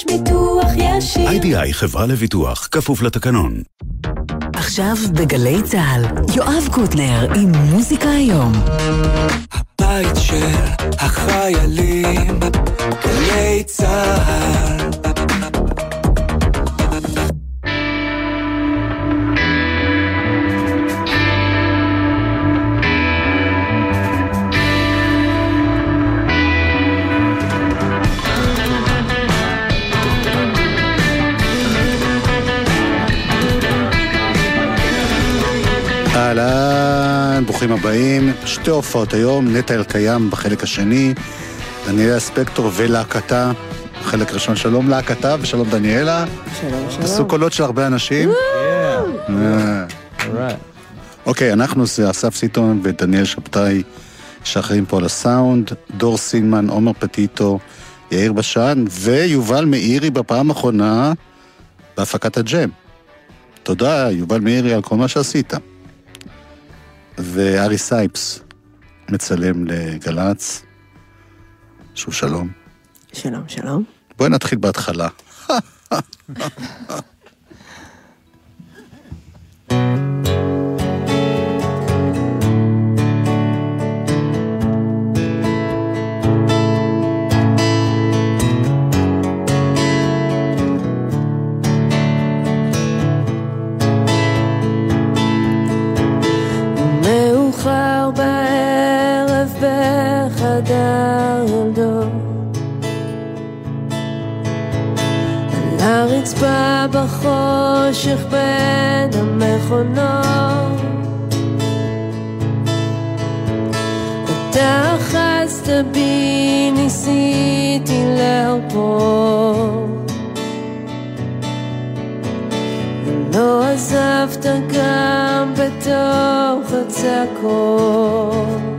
יש ביטוח ישיר. איי-די-איי חברה לביטוח, כפוף לתקנון. עכשיו בגלי צה"ל, יואב קוטנר עם מוזיקה היום. הבית של החיילים, גלי צה"ל. אהלן, ברוכים הבאים. שתי הופעות היום, נטע אלקיים בחלק השני, דניאלה ספקטור ולהקתה, בחלק ראשון. שלום להקתה ושלום דניאלה. שלום, שלום. עשו קולות של הרבה אנשים. אוקיי, אנחנו זה אסף סיטון ודניאל שבתאי, שאחראים פה על הסאונד, דור סינמן, עומר פטיטו, יאיר בשן ויובל מאירי בפעם האחרונה בהפקת הג'ם. תודה, יובל מאירי, על כל מה שעשית. וארי סייפס מצלם לגל"צ. שוב שלום. שלום, שלום. בואי נתחיל בהתחלה. הרצפה בחושך בין המכונות אתה אחזת בי, ניסיתי להרפות לא עזבת גם בתוך הצעקות.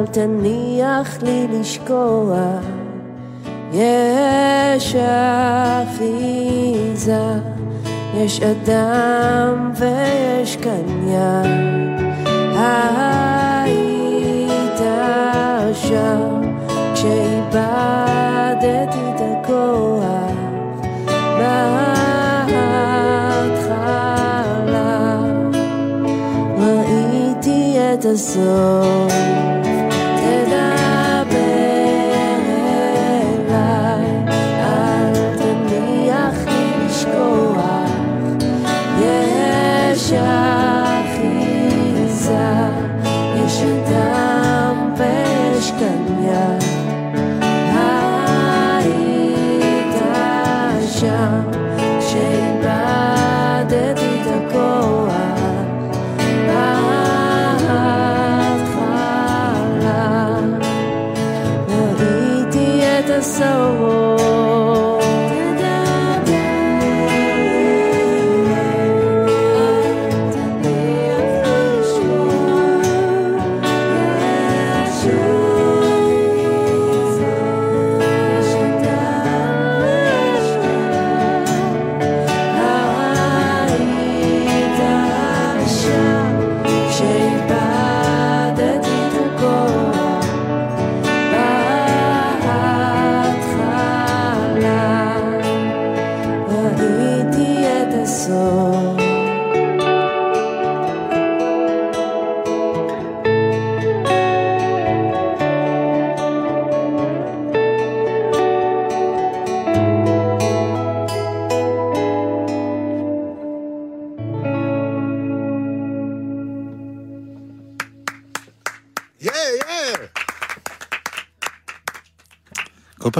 אל תניח לי לשקוע. יש אחיזה, יש אדם ויש יד. היית שם כשאיבדתי את הכוח. בהתחלה ראיתי את הסוף.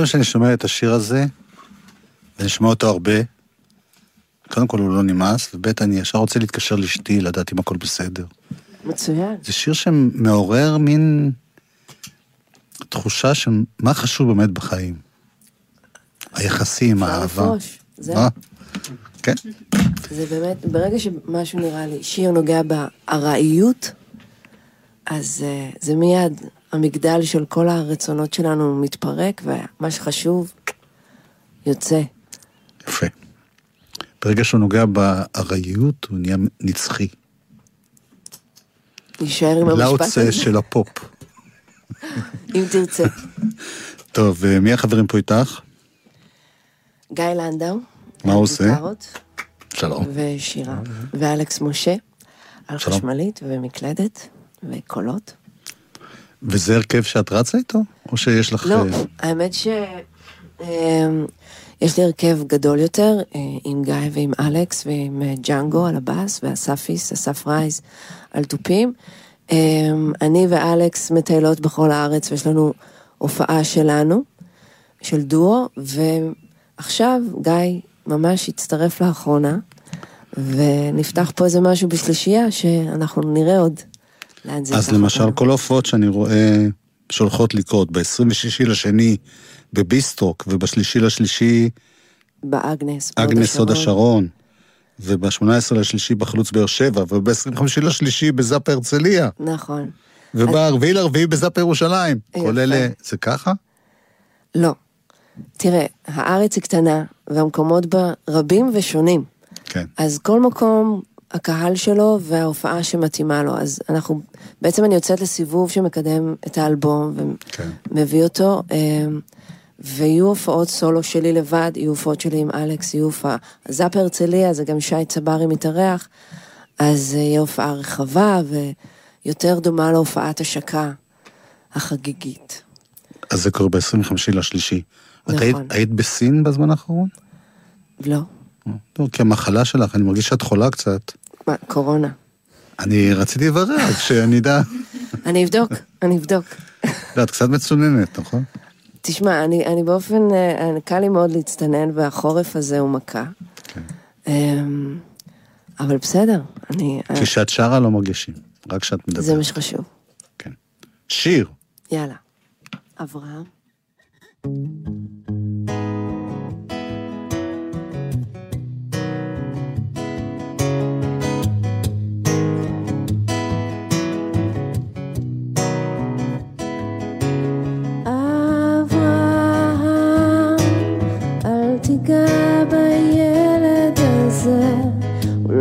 פעם שאני שומע את השיר הזה, ואני שומע אותו הרבה, קודם כל הוא לא נמאס, וב' אני ישר רוצה להתקשר לאשתי, לדעת אם הכל בסדר. מצוין. זה שיר שמעורר מין תחושה של מה חשוב באמת בחיים. היחסים, האהבה. אה, כן, זה באמת, ברגע שמשהו נראה לי, שיר נוגע בארעיות, אז uh, זה מיד, המגדל של כל הרצונות שלנו מתפרק, ומה שחשוב, יוצא. יפה. ברגע שהוא נוגע בארעיות, הוא נהיה נצחי. נשאר עם המשפט הזה, של הפופ. אם תרצה. טוב, ומי החברים פה איתך? גיא לנדאו. מה הוא עושה? שלום. ושירה. ואלכס משה, על. חשמלית ומקלדת וקולות. וזה הרכב שאת רצה איתו? או שיש לך... לא, אה, האמת ש... אמ, יש לי הרכב גדול יותר, אה, עם גיא ועם אלכס ועם אה, ג'אנגו על הבאס, ואספיס, אסף רייז על תופים. אמ, אני ואלכס מטיילות בכל הארץ, ויש לנו הופעה שלנו, של דואו, ועכשיו גיא ממש הצטרף לאחרונה, ונפתח פה איזה משהו בשלישייה, שאנחנו נראה עוד אז למשל, אותנו. כל ההופעות שאני רואה שהולכות לקרות, ב-26 לשני בביסטרוק, ובשלישי לשלישי באגנס. אגנס הוד השרון. השרון, וב-18 לשלישי בחלוץ באר שבע, וב-25 לשלישי בזאפ הרצליה, נכון. וברביעי לרביעי בזאפ ירושלים. כל אלה, זה ככה? לא. תראה, הארץ היא קטנה, והמקומות בה רבים ושונים. כן. אז כל מקום, הקהל שלו וההופעה שמתאימה לו. אז אנחנו, בעצם אני יוצאת לסיבוב שמקדם את האלבום כן. ומביא אותו, אמ, ויהיו הופעות סולו שלי לבד, יהיו הופעות שלי עם אלכס, יהיו הופעה... זאפ הרצליה, זה גם שי צברי מתארח, אז אה, יהיה הופעה רחבה ויותר דומה להופעת השקה החגיגית. אז זה קורה ב-25 לשלישי. את נכון. היית, היית בסין בזמן האחרון? לא, לא, כי המחלה שלך, אני מרגיש שאת חולה קצת. מה, קורונה. אני רציתי לברר, שאני אדע. אני אבדוק, אני אבדוק. לא, את קצת מצוננת, נכון? תשמע, אני, אני באופן, אה, קל לי מאוד להצטנן, והחורף הזה הוא מכה. כן. אמ, אבל בסדר, אני... כשאת שרה לא מרגישים, רק כשאת מדברת. זה מה שחשוב. כן. שיר. יאללה. אברהם,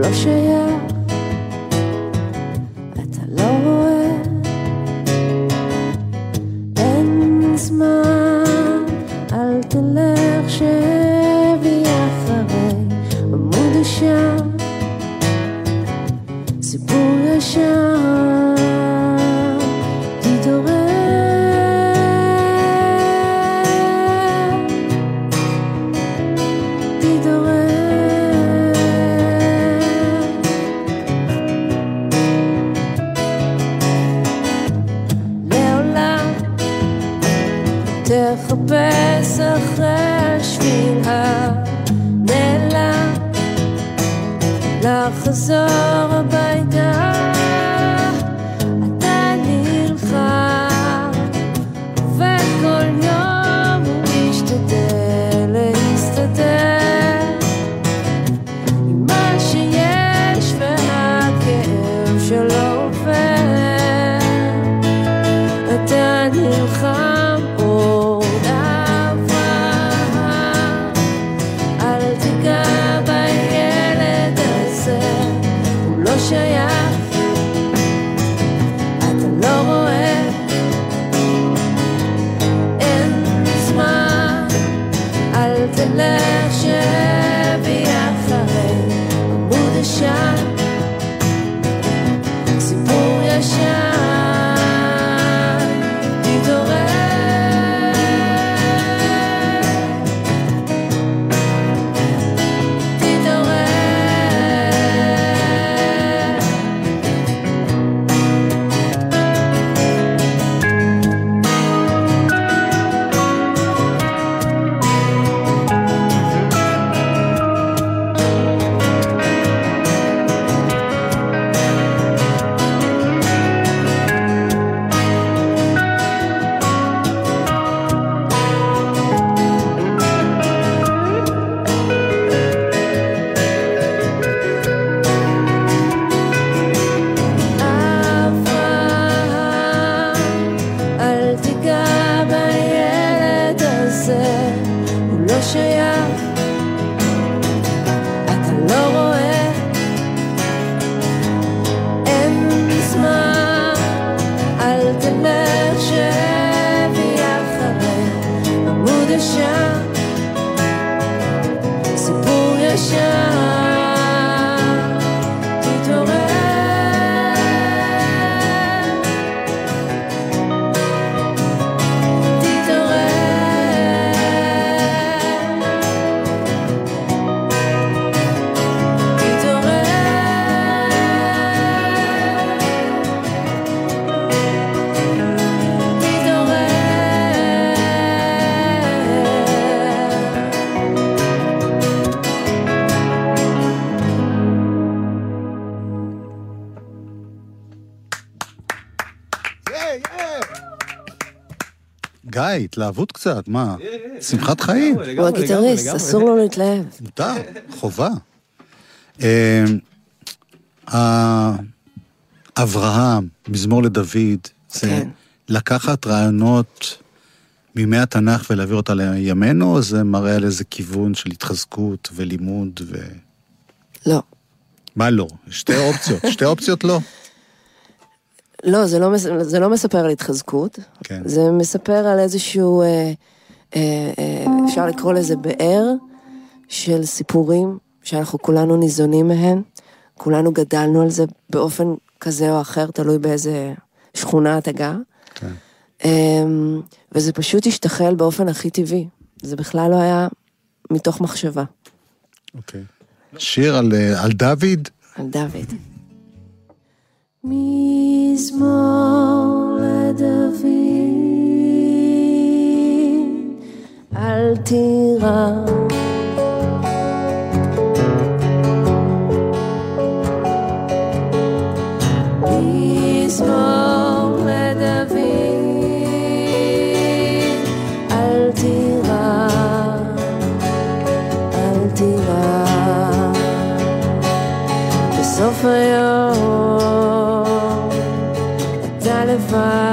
לא שייך, אתה לא רואה. אין זמן, אל תלך התלהבות קצת, מה? שמחת חיים. הוא הגיטריסט, אסור לו להתלהב. מותר, חובה. אה, אה, אברהם, מזמור לדוד, זה כן. לקחת רעיונות מימי התנ"ך ולהעביר אותה לימינו, או זה מראה על איזה כיוון של התחזקות ולימוד ו... לא. מה לא? שתי אופציות, שתי אופציות לא. לא, זה לא, זה לא מספר על התחזקות, כן. זה מספר על איזשהו, אה, אה, אה, אפשר לקרוא לזה באר של סיפורים שאנחנו כולנו ניזונים מהם, כולנו גדלנו על זה באופן כזה או אחר, תלוי באיזה שכונה אתה גר. כן. אה, וזה פשוט השתחל באופן הכי טבעי, זה בכלל לא היה מתוך מחשבה, אוקיי. שיר על, אה, על דוד, על דוד. מזמור לדוד, אל תירא. מזמור אתה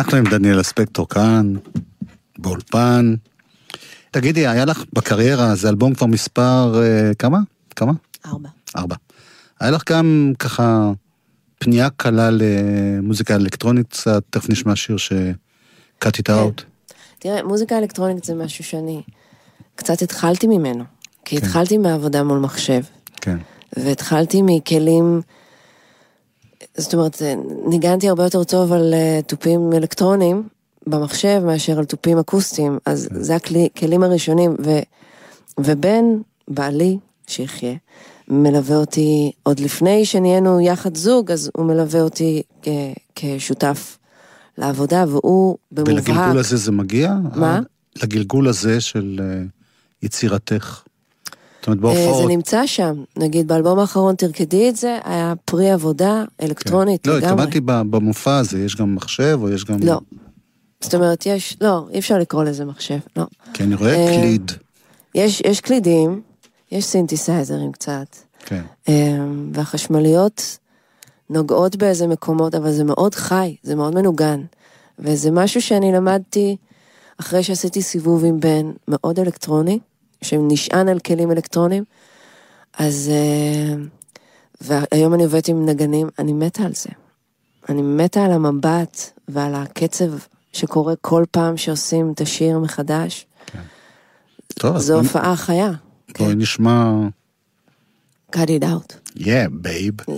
אנחנו עם דניאל אספקטור כאן, באולפן. תגידי, היה לך בקריירה, זה אלבום כבר מספר, אה, כמה? כמה? ארבע. ארבע. היה לך גם ככה פנייה קלה למוזיקה אלקטרונית קצת, תכף נשמע שיר ש... cut it out. תראה, מוזיקה אלקטרונית זה משהו שאני קצת התחלתי ממנו. כי התחלתי מעבודה מול מחשב, כן. והתחלתי מכלים, זאת אומרת, ניגנתי הרבה יותר טוב על אה, תופים אלקטרוניים במחשב מאשר על תופים אקוסטיים, אז זה הכלים הראשונים, ו, ובן, בעלי, שיחיה, מלווה אותי עוד לפני שנהיינו יחד זוג, אז הוא מלווה אותי כ, כשותף לעבודה, והוא במובהק... ולגלגול הזה זה מגיע? מה? לגלגול הזה של אה, יצירתך? זאת אומרת, אה, בהופעות... זה נמצא שם, נגיד באלבום האחרון תרקדי את זה, היה פרי עבודה אלקטרונית לא, לגמרי. התכוונתי ב- במופע הזה, יש גם מחשב או יש גם... לא. זאת אומרת, יש, לא, אי אפשר לקרוא לזה מחשב, לא. כי אני רואה אה, קליד. יש, יש קלידים, יש סינתסייזרים קצת, כן. אה, והחשמליות נוגעות באיזה מקומות, אבל זה מאוד חי, זה מאוד מנוגן. וזה משהו שאני למדתי אחרי שעשיתי סיבוב עם בן מאוד אלקטרוני, שנשען על כלים אלקטרוניים, אז... אה, והיום אני עובדת עם נגנים, אני מתה על זה. אני מתה על המבט ועל הקצב שקורה כל פעם שעושים את השיר מחדש. טוב, אז זו בואי- הופעה חיה. בואי נשמע... cut it out. Yeah, babe. Yeah.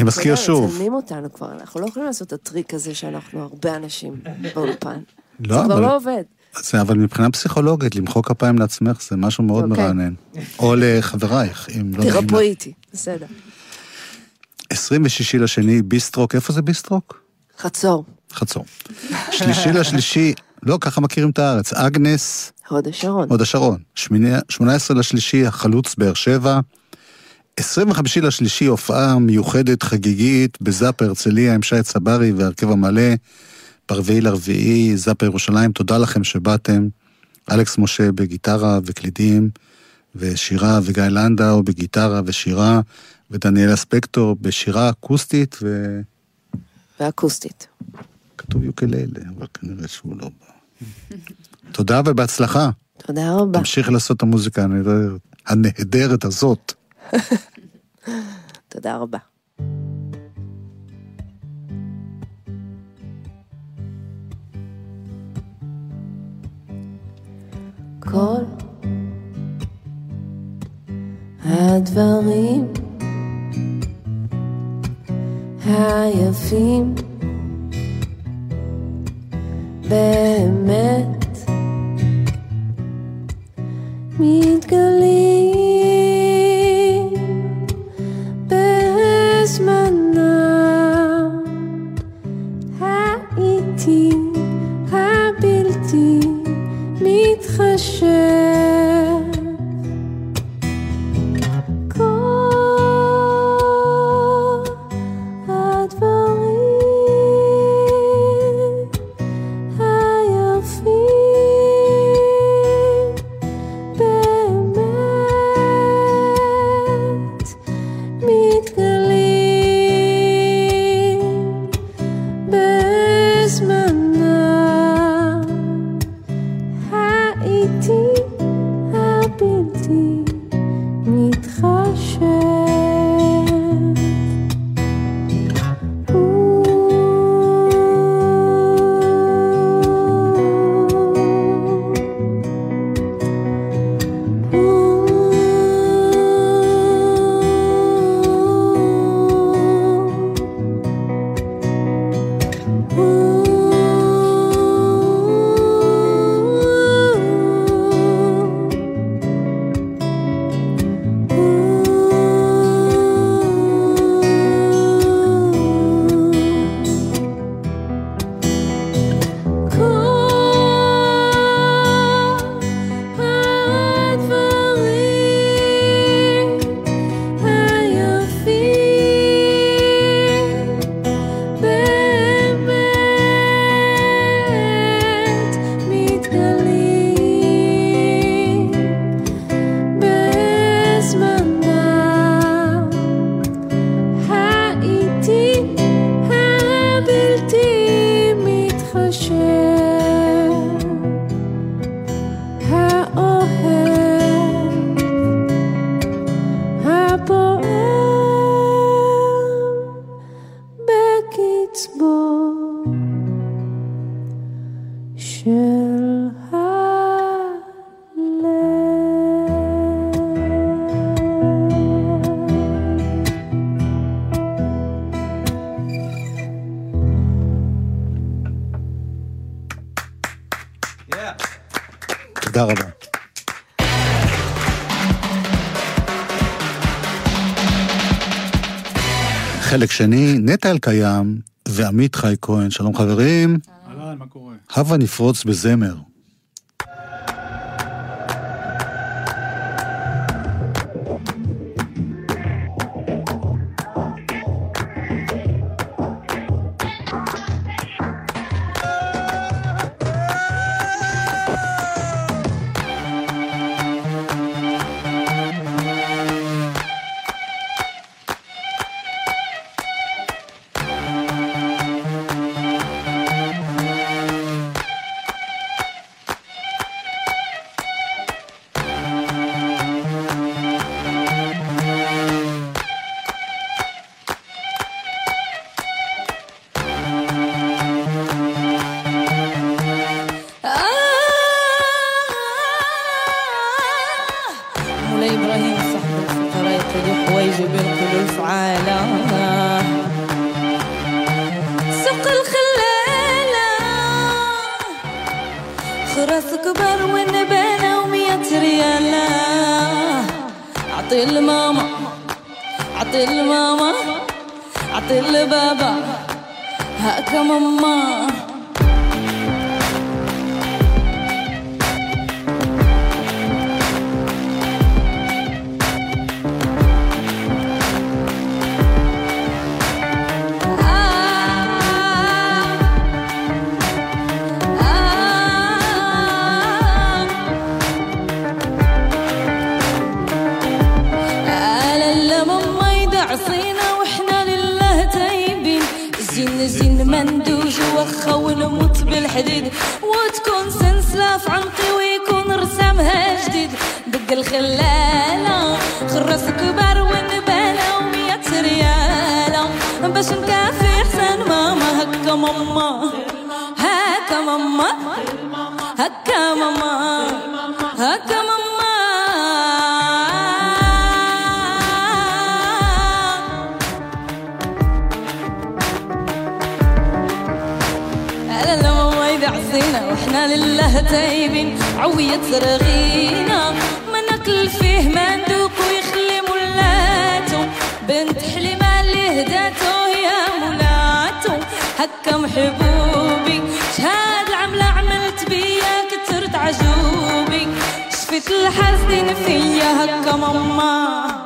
אני מזכיר שוב. מצלמים אותנו כבר, אנחנו לא יכולים לעשות את הטריק הזה שאנחנו הרבה אנשים באולפן. לא, זה כבר לא עובד. זה, אבל מבחינה פסיכולוגית, למחוא כפיים לעצמך זה משהו מאוד אוקיי. מרענן. או לחברייך, אם לא. תרפו איתי, בסדר. 26 לשני, ביסטרוק, איפה זה ביסטרוק? חצור. חצור. שלישי לשלישי, לא, ככה מכירים את הארץ. אגנס, הוד השרון. הוד השרון. 18 לשלישי, החלוץ באר שבע. 25 לשלישי, הופעה מיוחדת חגיגית בזאפ הרצליה עם שי צברי והרכב המלא. ברביעי לרביעי, זאפ ירושלים, תודה לכם שבאתם. אלכס משה בגיטרה וקלידים, ושירה וגיא לנדאו בגיטרה ושירה, ודניאלה ספקטור בשירה אקוסטית ו... ואקוסטית. כתוב יוקללה, אבל כנראה שהוא לא בא. תודה ובהצלחה. תודה רבה. תמשיך לעשות את המוזיקה הנהדרת הזאת. תודה רבה. כל הדברים היפים באמת חלק שני, נטע אלקיים ועמית חי כהן. שלום חברים. אהלן, מה קורה? הבה נפרוץ בזמר. أكبر من بينا ومية ريال. أعطي الماما أعطي الماما أعطي البابا. هاك ماما. لله تايبين عوية رغينا ما ناكل فيه ما ندوق ويخلي مولاتو بنت حليمة اللي هداتو يا مولاتو هكا محبوبي شهاد العملة عملت بيا كترت عجوبي. شفت الحاسدين فيا هكا ماما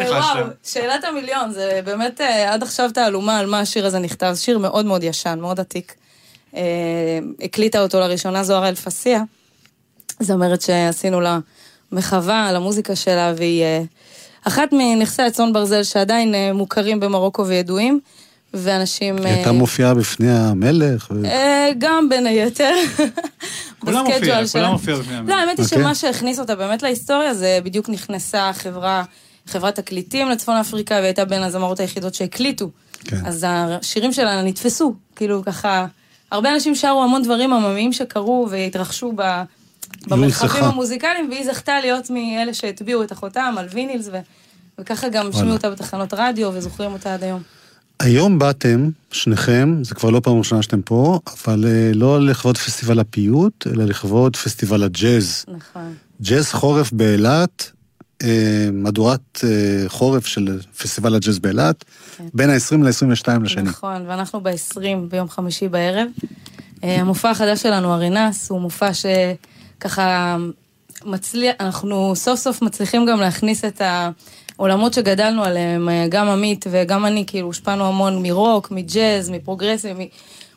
אה, וואו, שאלת המיליון, זה באמת, אה, עד עכשיו תעלומה על מה השיר הזה נכתב, זה שיר מאוד מאוד ישן, מאוד עתיק. אה, הקליטה אותו לראשונה זוהר אלפסיה, זמרת שעשינו לה מחווה על המוזיקה שלה, והיא אחת מנכסי הצאן ברזל שעדיין מוכרים במרוקו וידועים, ואנשים... היא הייתה מופיעה בפני המלך. ו- גם בין היתר. כולם בסקייג'ואל מופיע, שלה. כולם מופיע בפני המלך. לא, האמת היא אוקיי. שמה שהכניס אותה באמת להיסטוריה זה בדיוק נכנסה חברה, חברת תקליטים לצפון אפריקה, והיא הייתה בין הזמרות היחידות שהקליטו. כן. אז השירים שלה נתפסו, כאילו ככה, הרבה אנשים שרו המון דברים עממיים שקרו והתרחשו ב... במרחבים. המוזיקליים, והיא זכתה להיות מאלה שהטביעו את אחותם על וינילס, ו... וככה גם שמעו אותה בתחנות רדיו וזוכרים אותה עד היום. היום באתם, שניכם, זה כבר לא פעם ראשונה שאתם פה, אבל אה, לא לכבוד פסטיבל הפיוט, אלא לכבוד פסטיבל הג'אז. נכון. ג'אז חורף באילת, מהדורת אה, חורף של פסטיבל הג'אז באילת, בין ה-20 ל-22 לשני. נכון, ואנחנו ב-20 ביום חמישי בערב. אה, המופע החדש שלנו, ארינס, הוא מופע שככה מצליח, אנחנו סוף סוף מצליחים גם להכניס את העולמות שגדלנו עליהם, אה, גם עמית וגם אני, כאילו, הושפענו המון מרוק, מג'אז, מפרוגרסיב,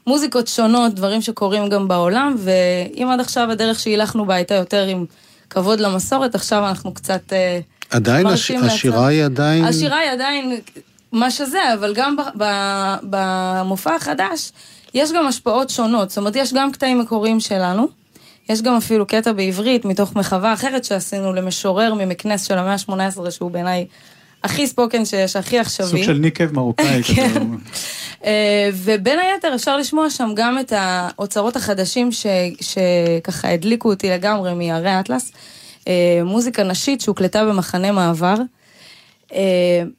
מוזיקות שונות, דברים שקורים גם בעולם, ואם עד עכשיו הדרך שהילכנו בה הייתה יותר עם כבוד למסורת, עכשיו אנחנו קצת... אה, עדיין הש... השירה היא עדיין... השירה היא עדיין מה שזה, אבל גם ב- ב- במופע החדש יש גם השפעות שונות. זאת אומרת, יש גם קטעים מקוריים שלנו, יש גם אפילו קטע בעברית מתוך מחווה אחרת שעשינו למשורר ממקנס של המאה ה-18, שהוא בעיניי הכי ספוקן שיש, הכי עכשווי. סוג של ניקב מרוקאי. כן. כזה. אה, ובין היתר אפשר לשמוע שם גם את האוצרות החדשים ש, שככה הדליקו אותי לגמרי מהרי האטלס. אה, מוזיקה נשית שהוקלטה במחנה מעבר. אה,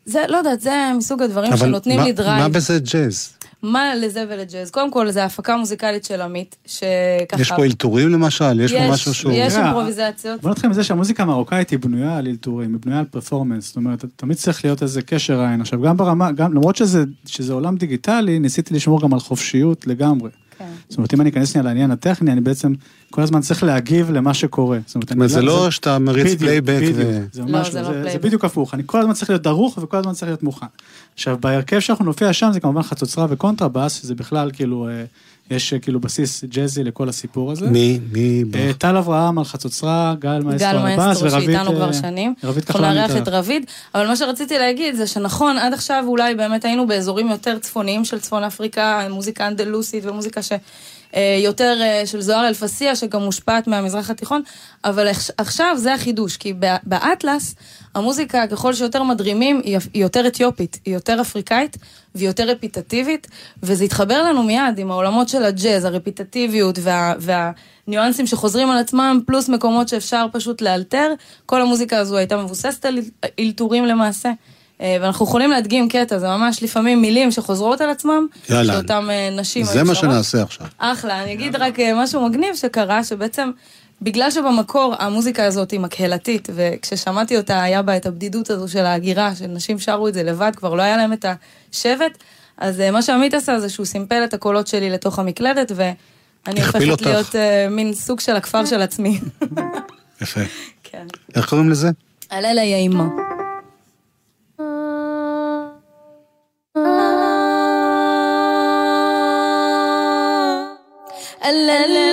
זה, לא יודעת, זה מסוג הדברים שנותנים מה- לי drive. מה בזה ג'אז? מה לזה ולג'אז? קודם כל, זה הפקה מוזיקלית של עמית, שככה... יש פה אלתורים למשל? יש פה משהו שהוא... יש אימפרוביזציות. בוא נתחיל מזה שהמוזיקה המרוקאית היא בנויה על אלתורים, היא בנויה על performance, זאת אומרת, תמיד צריך להיות איזה קשר עין. עכשיו, גם ברמה, גם, למרות שזה, שזה עולם דיגיטלי, ניסיתי לשמור גם על חופשיות לגמרי. כן. זאת אומרת, אם אני אכנס שנייה לעניין הטכני, אני בעצם כל הזמן צריך להגיב למה שקורה. זאת אומרת, זאת אומרת, זה לא שאתה מריץ פלייבק. ו... זה לא, ממש לא, לא זה- זה פלייבק. בדיוק הפוך, אני כל הזמן צריך להיות דרוך וכל הזמן צריך להיות מוכן. עכשיו, בהרכב שאנחנו נופיע שם זה כמובן חצוצרה וקונטרבאס, שזה בכלל כאילו, אה, יש אה, כאילו בסיס ג'אזי לכל הסיפור הזה. מי? מי? אה, טל אברהם על חצוצרה, גל מאסטרו גל על הבאס, מאסטרו ורביד... שאיתנו כבר אה, שנים. רביד אנחנו כחלון נארח איתה. את רביד, אבל מה שרציתי להגיד זה שנכון, עד עכשיו אולי באמת היינו באזורים יותר צפוניים של צפון אפריקה, מוזיקה אנדלוסית ומוזיקה ש... אה, יותר אה, של זוהר אלפסיה, שגם מושפעת מהמזרח התיכון, אבל עכש- עכשיו זה החידוש, כי באטלס, המוזיקה, ככל שיותר מדרימים, היא יותר אתיופית, היא יותר אפריקאית, והיא יותר רפיטטיבית, וזה התחבר לנו מיד עם העולמות של הג'אז, הרפיטטיביות וה... וה ניואנסים שחוזרים על עצמם, פלוס מקומות שאפשר פשוט לאלתר. כל המוזיקה הזו הייתה מבוססת על אלתורים למעשה. אה, ואנחנו יכולים להדגים קטע, זה ממש לפעמים מילים שחוזרות על עצמם. יאללה. שאותם אה, נשים זה מה שרות. שנעשה עכשיו. אחלה, אני אגיד רק אה, משהו מגניב שקרה, שבעצם בגלל שבמקור המוזיקה הזאת היא מקהלתית, וכששמעתי אותה היה בה את הבדידות הזו של ההגירה, שנשים שרו את זה לבד, כבר לא היה להם את השבט, אז מה שעמית עשה זה שהוא סימפל את הקולות שלי לתוך המקלדת, ואני הופכת אותך. להיות אה, מין סוג של הכפר של עצמי. יפה. כן. איך קוראים לזה? הלילה היא האימה. הלילה היא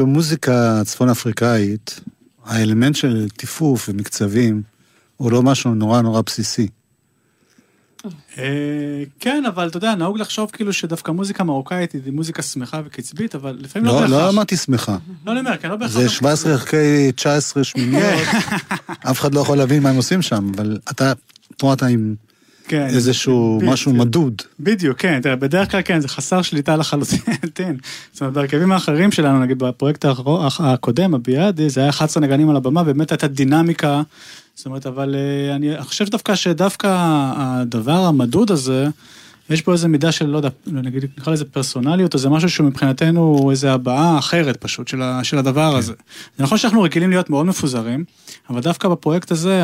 במוזיקה צפון אפריקאית, האלמנט של טיפוף ומקצבים הוא לא משהו נורא נורא בסיסי? אה, כן, אבל אתה יודע, נהוג לחשוב כאילו שדווקא מוזיקה מרוקאית היא מוזיקה שמחה וקצבית, אבל לפעמים לא לא, בהכרח. לא אמרתי שמחה. לא, אני אומר, כן, לא בהכרח. זה 17 ערכי 19 שמיניות, אף אחד לא יכול להבין מה הם עושים שם, אבל אתה, פה אתה עם כן. איזשהו בדיוק. משהו מדוד. בדיוק, כן, תראה, בדרך כלל כן, זה חסר שליטה לחלוטין. זאת אומרת, בהרכבים האחרים שלנו, נגיד בפרויקט הקודם, הביאדי, זה היה 11 נגנים על הבמה, באמת הייתה דינמיקה. זאת אומרת, אבל אה, אני חושב דווקא שדווקא הדבר המדוד הזה, יש בו איזה מידה של, לא יודע, נגיד, נקרא לזה פרסונליות, או זה משהו שהוא מבחינתנו איזה הבעה אחרת פשוט של, ה, של הדבר הזה. זה נכון שאנחנו רגילים להיות מאוד מפוזרים, אבל דווקא בפרויקט הזה,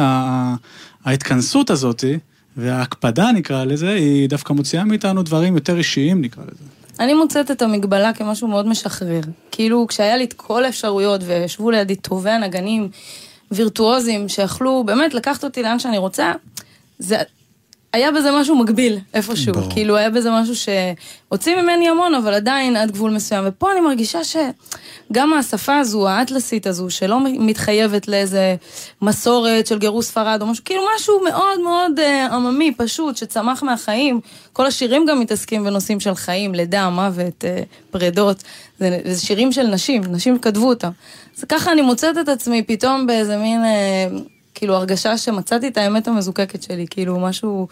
ההתכנסות הזאתי, וההקפדה נקרא לזה, היא דווקא מוציאה מאיתנו דברים יותר אישיים נקרא לזה. אני מוצאת את המגבלה כמשהו מאוד משחרר. כאילו, כשהיה לי את כל האפשרויות וישבו לידי טובי הנגנים וירטואוזים שיכלו באמת לקחת אותי לאן שאני רוצה, זה... היה בזה משהו מגביל איפשהו, ברור. כאילו היה בזה משהו שהוציא ממני המון, אבל עדיין עד גבול מסוים. ופה אני מרגישה שגם השפה הזו, האטלסית הזו, שלא מתחייבת לאיזה מסורת של גירוש ספרד או משהו, כאילו משהו מאוד מאוד אה, עממי, פשוט, שצמח מהחיים. כל השירים גם מתעסקים בנושאים של חיים, לידה, מוות, אה, פרדות. זה, זה שירים של נשים, נשים כתבו אותם. אז ככה אני מוצאת את עצמי פתאום באיזה מין... אה, כאילו הרגשה שמצאתי את האמת המזוקקת שלי, כאילו משהו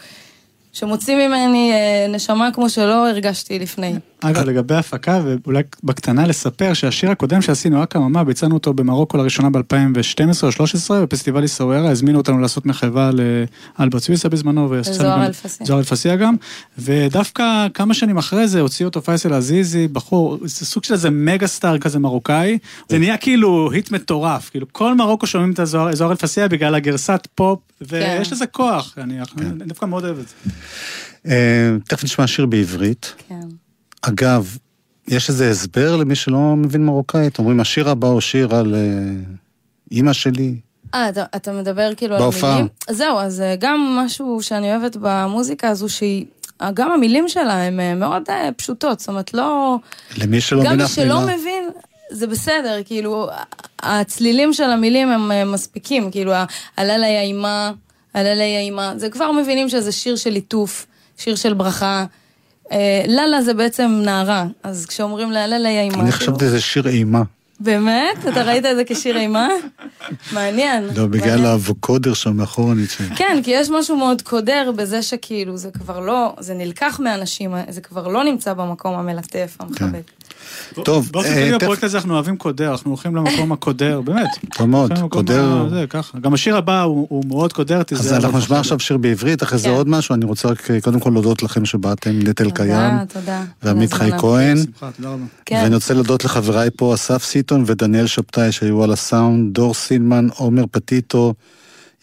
שמוציא ממני אה, נשמה כמו שלא הרגשתי לפני. אגב, לגבי הפקה, ואולי בקטנה לספר שהשיר הקודם שעשינו, אקה ממה, ביצענו אותו במרוקו לראשונה ב-2012 או 2013, בפסטיבל איסאווירה, הזמינו אותנו לעשות מחווה לאלברט סוויסה בזמנו, וזוהר אלפסיה גם, ודווקא כמה שנים אחרי זה הוציא אותו פייסל עזיזי, בחור, זה סוג של איזה מגה סטאר כזה מרוקאי, זה נהיה כאילו היט מטורף, כאילו כל מרוקו שומעים את זוהר אלפסיה בגלל הגרסת פופ, ויש לזה כוח, אני אני דווקא מאוד אוהב את זה. אה, תכף נשמע שיר בעברית. כן. אגב, יש איזה הסבר למי שלא מבין מרוקאית? אומרים, השיר הבא הוא שיר על אימא שלי. אה, אתה, אתה מדבר כאילו בהופעה. על המילים? זהו, אז אה, גם משהו שאני אוהבת במוזיקה הזו, שהיא... אה, גם המילים שלה הן אה, מאוד פשוטות, זאת אומרת, לא... למי שלא גם מבין מי אף שלא מילה. מבין, זה בסדר, כאילו, הצלילים של המילים הם מספיקים, כאילו, ה- הלילה היא האימה, הלילה היא האימה, זה כבר מבינים שזה שיר של ליטוף, שיר של ברכה. אה, ללה זה בעצם נערה, אז כשאומרים לה לילה היא האימה, אני חשבתי שזה שיר אימה. באמת? אתה ראית את זה כשיר אימה? מעניין. לא, בגלל. האבוקודר שם מאחורנית. ש- כן, כי יש משהו מאוד קודר בזה שכאילו זה כבר לא, זה נלקח מאנשים, זה כבר לא נמצא במקום המלטף, המחבק. טוב, באופן אה, כללי תכף- בפרויקט הזה אנחנו אוהבים קודר, אנחנו הולכים למקום הקודר, באמת. טוב מאוד, קודר. גם השיר הבא הוא מאוד קודרתי. אז אנחנו נשמע. עכשיו שיר בעברית, אחרי זה כן. עוד משהו, אני רוצה רק אה, קודם כל להודות לכם שבאתם, נטל קיים, תודה, תודה. ועמית חי. כהן, בשמחה, תודה רבה. כן. ואני רוצה להודות לחבריי פה, אסף סיטון ודניאל שבתאי שהיו על הסאונד, דור סילמן, עומר פטיטו,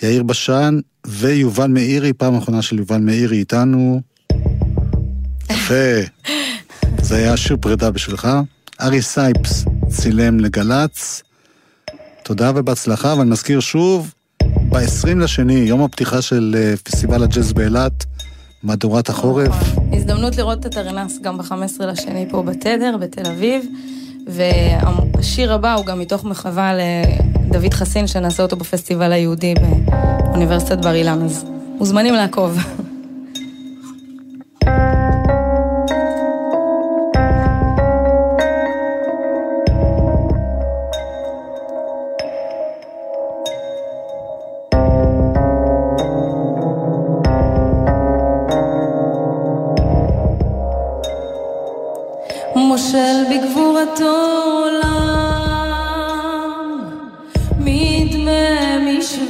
יאיר בשן ויובל מאירי, פעם אחרונה של יובל מאירי איתנו. יפה. זה היה שיר פרידה בשבילך. ארי סייפס צילם לגל"צ. תודה ובהצלחה, ואני מזכיר שוב, ב-20 לשני, יום הפתיחה של אה, פסטיבל הג'אז באילת, מהדורת החורף. הזדמנות לראות את הרנס גם ב-15 לשני פה בתדר, בתל אביב. והשיר הבא הוא גם מתוך מחווה לדוד חסין, שנעשה אותו בפסטיבל היהודי באוניברסיטת בר אילן, אז מוזמנים לעקוב.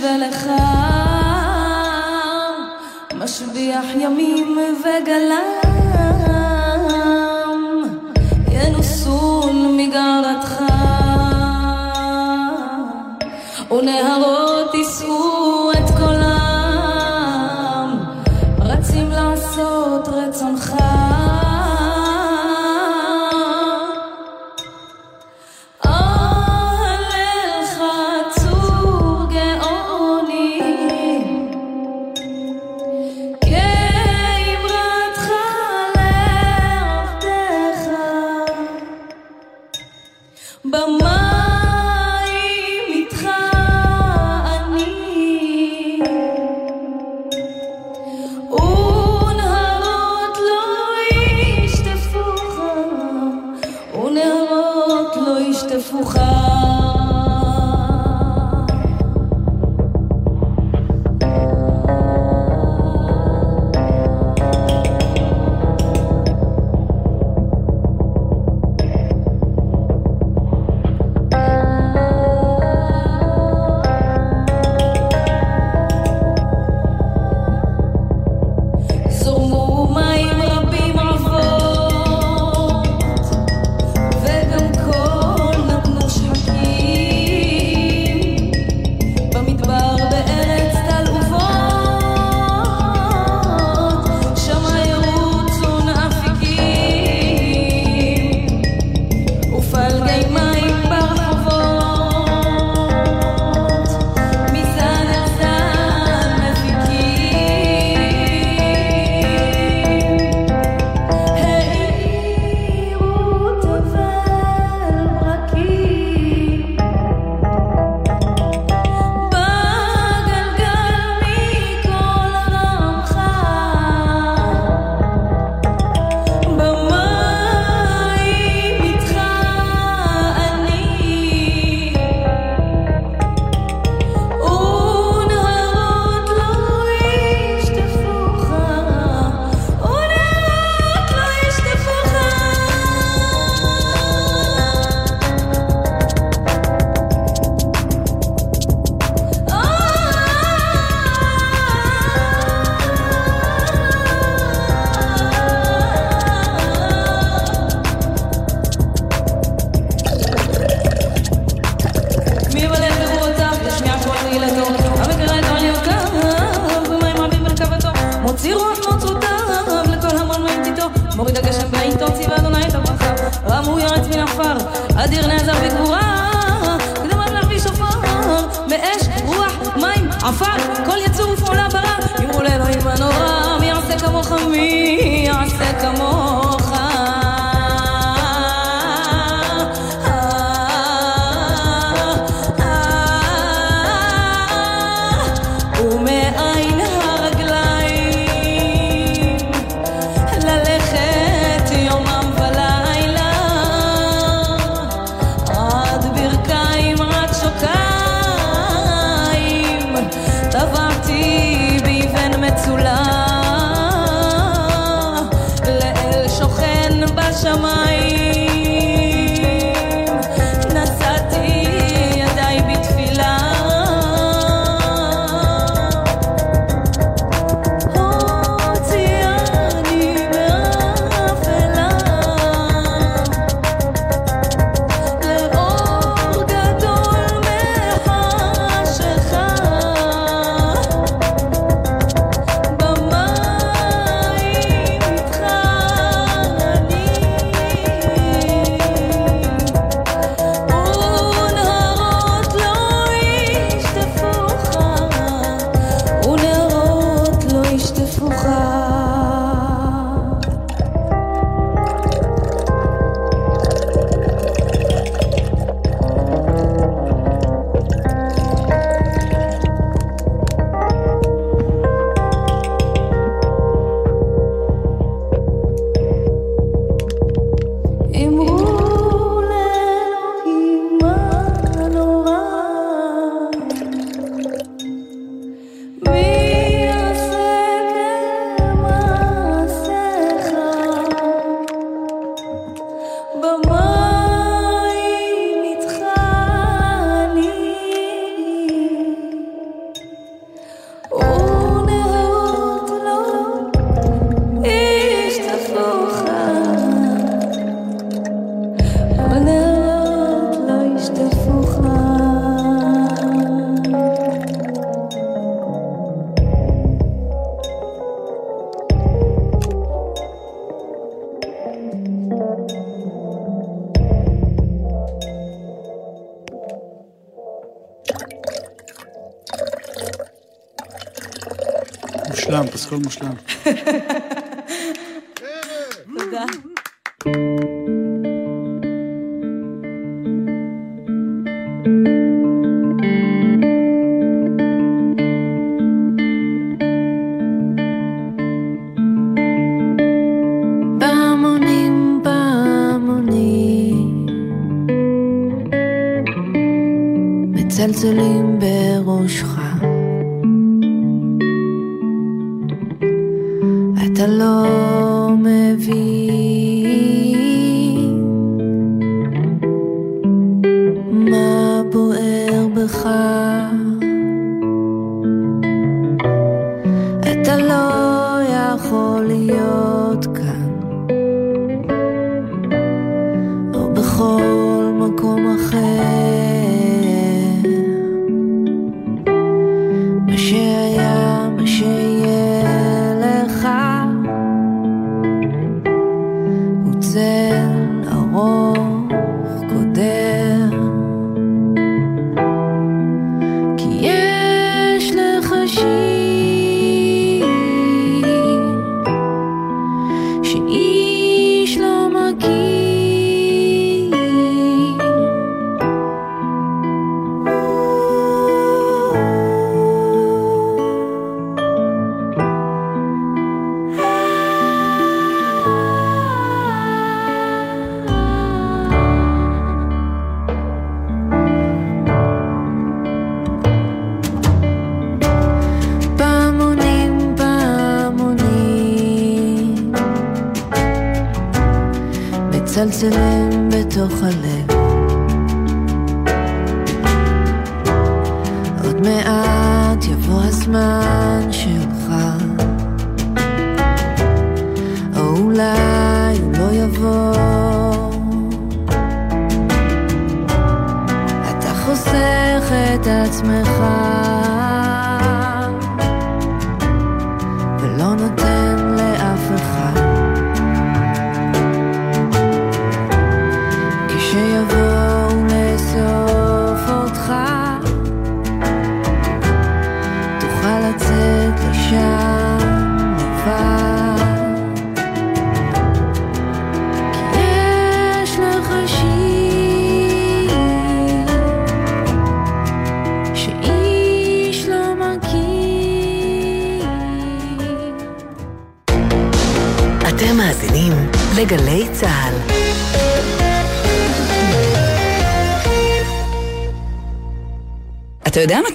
משווה לך, משביח ימים וגלם, ינוסון מגרתך, ונהרות chamar. Lampas, como os lampas.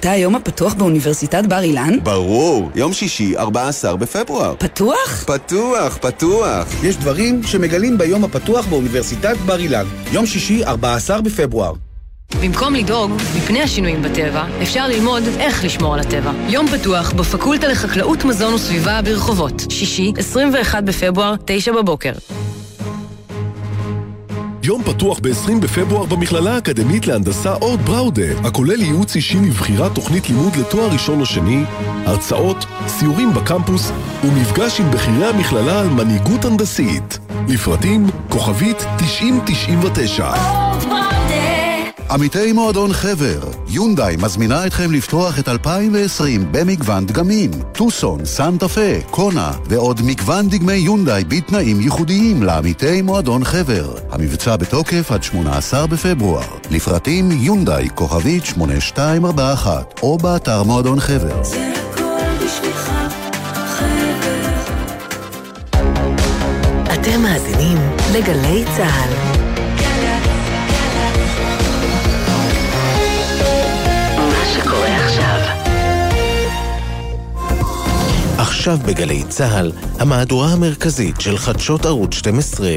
מתי היום הפתוח באוניברסיטת בר אילן? ברור, יום שישי, 14 בפברואר. פתוח? פתוח, פתוח. יש דברים שמגלים ביום הפתוח באוניברסיטת בר אילן. יום שישי, 14 בפברואר. במקום לדאוג מפני השינויים בטבע, אפשר ללמוד איך לשמור על הטבע. יום פתוח בפקולטה לחקלאות, מזון וסביבה ברחובות. שישי, 21 בפברואר, 9 בבוקר. יום פתוח ב-20 בפברואר במכללה האקדמית להנדסה אורט בראודה, הכולל ייעוץ אישי לבחירת תוכנית לימוד לתואר ראשון או שני, הרצאות, סיורים בקמפוס ומפגש עם בכירי המכללה על מנהיגות הנדסית. לפרטים, כוכבית 9099. עמיתי מועדון חבר, יונדאי מזמינה אתכם לפתוח את 2020 במגוון דגמים. טוסון, סנטה פה, קונה ועוד מגוון דגמי יונדאי בתנאים ייחודיים לעמיתי מועדון חבר. המבצע בתוקף עד 18 בפברואר. לפרטים יונדאי כוכבית 8241 או באתר מועדון חבר. אתם מאזינים לגלי צה"ל. עכשיו בגלי צה"ל, המהדורה המרכזית של חדשות ערוץ 12.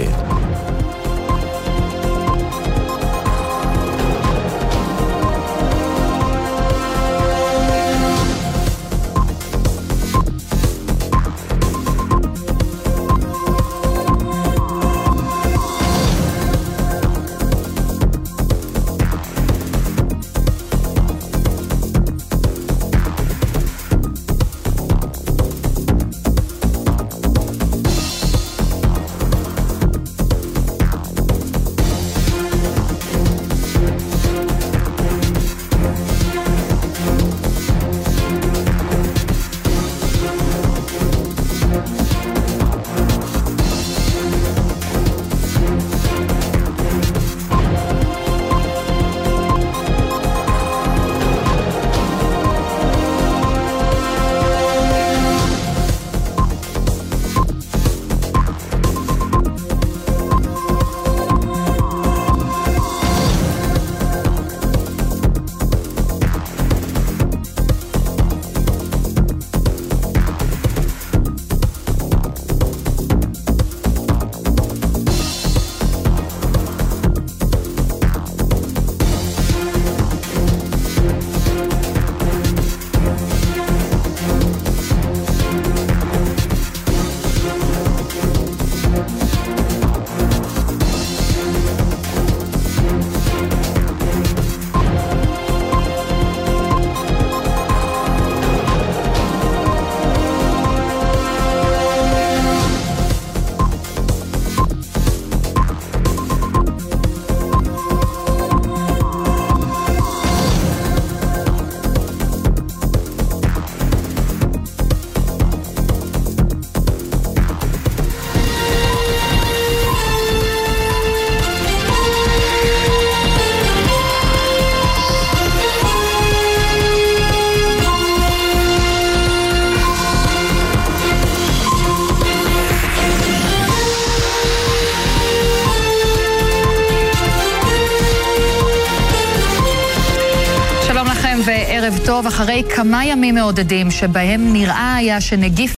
טוב. אחרי כמה ימים מעודדים שבהם נראה היה שנגיף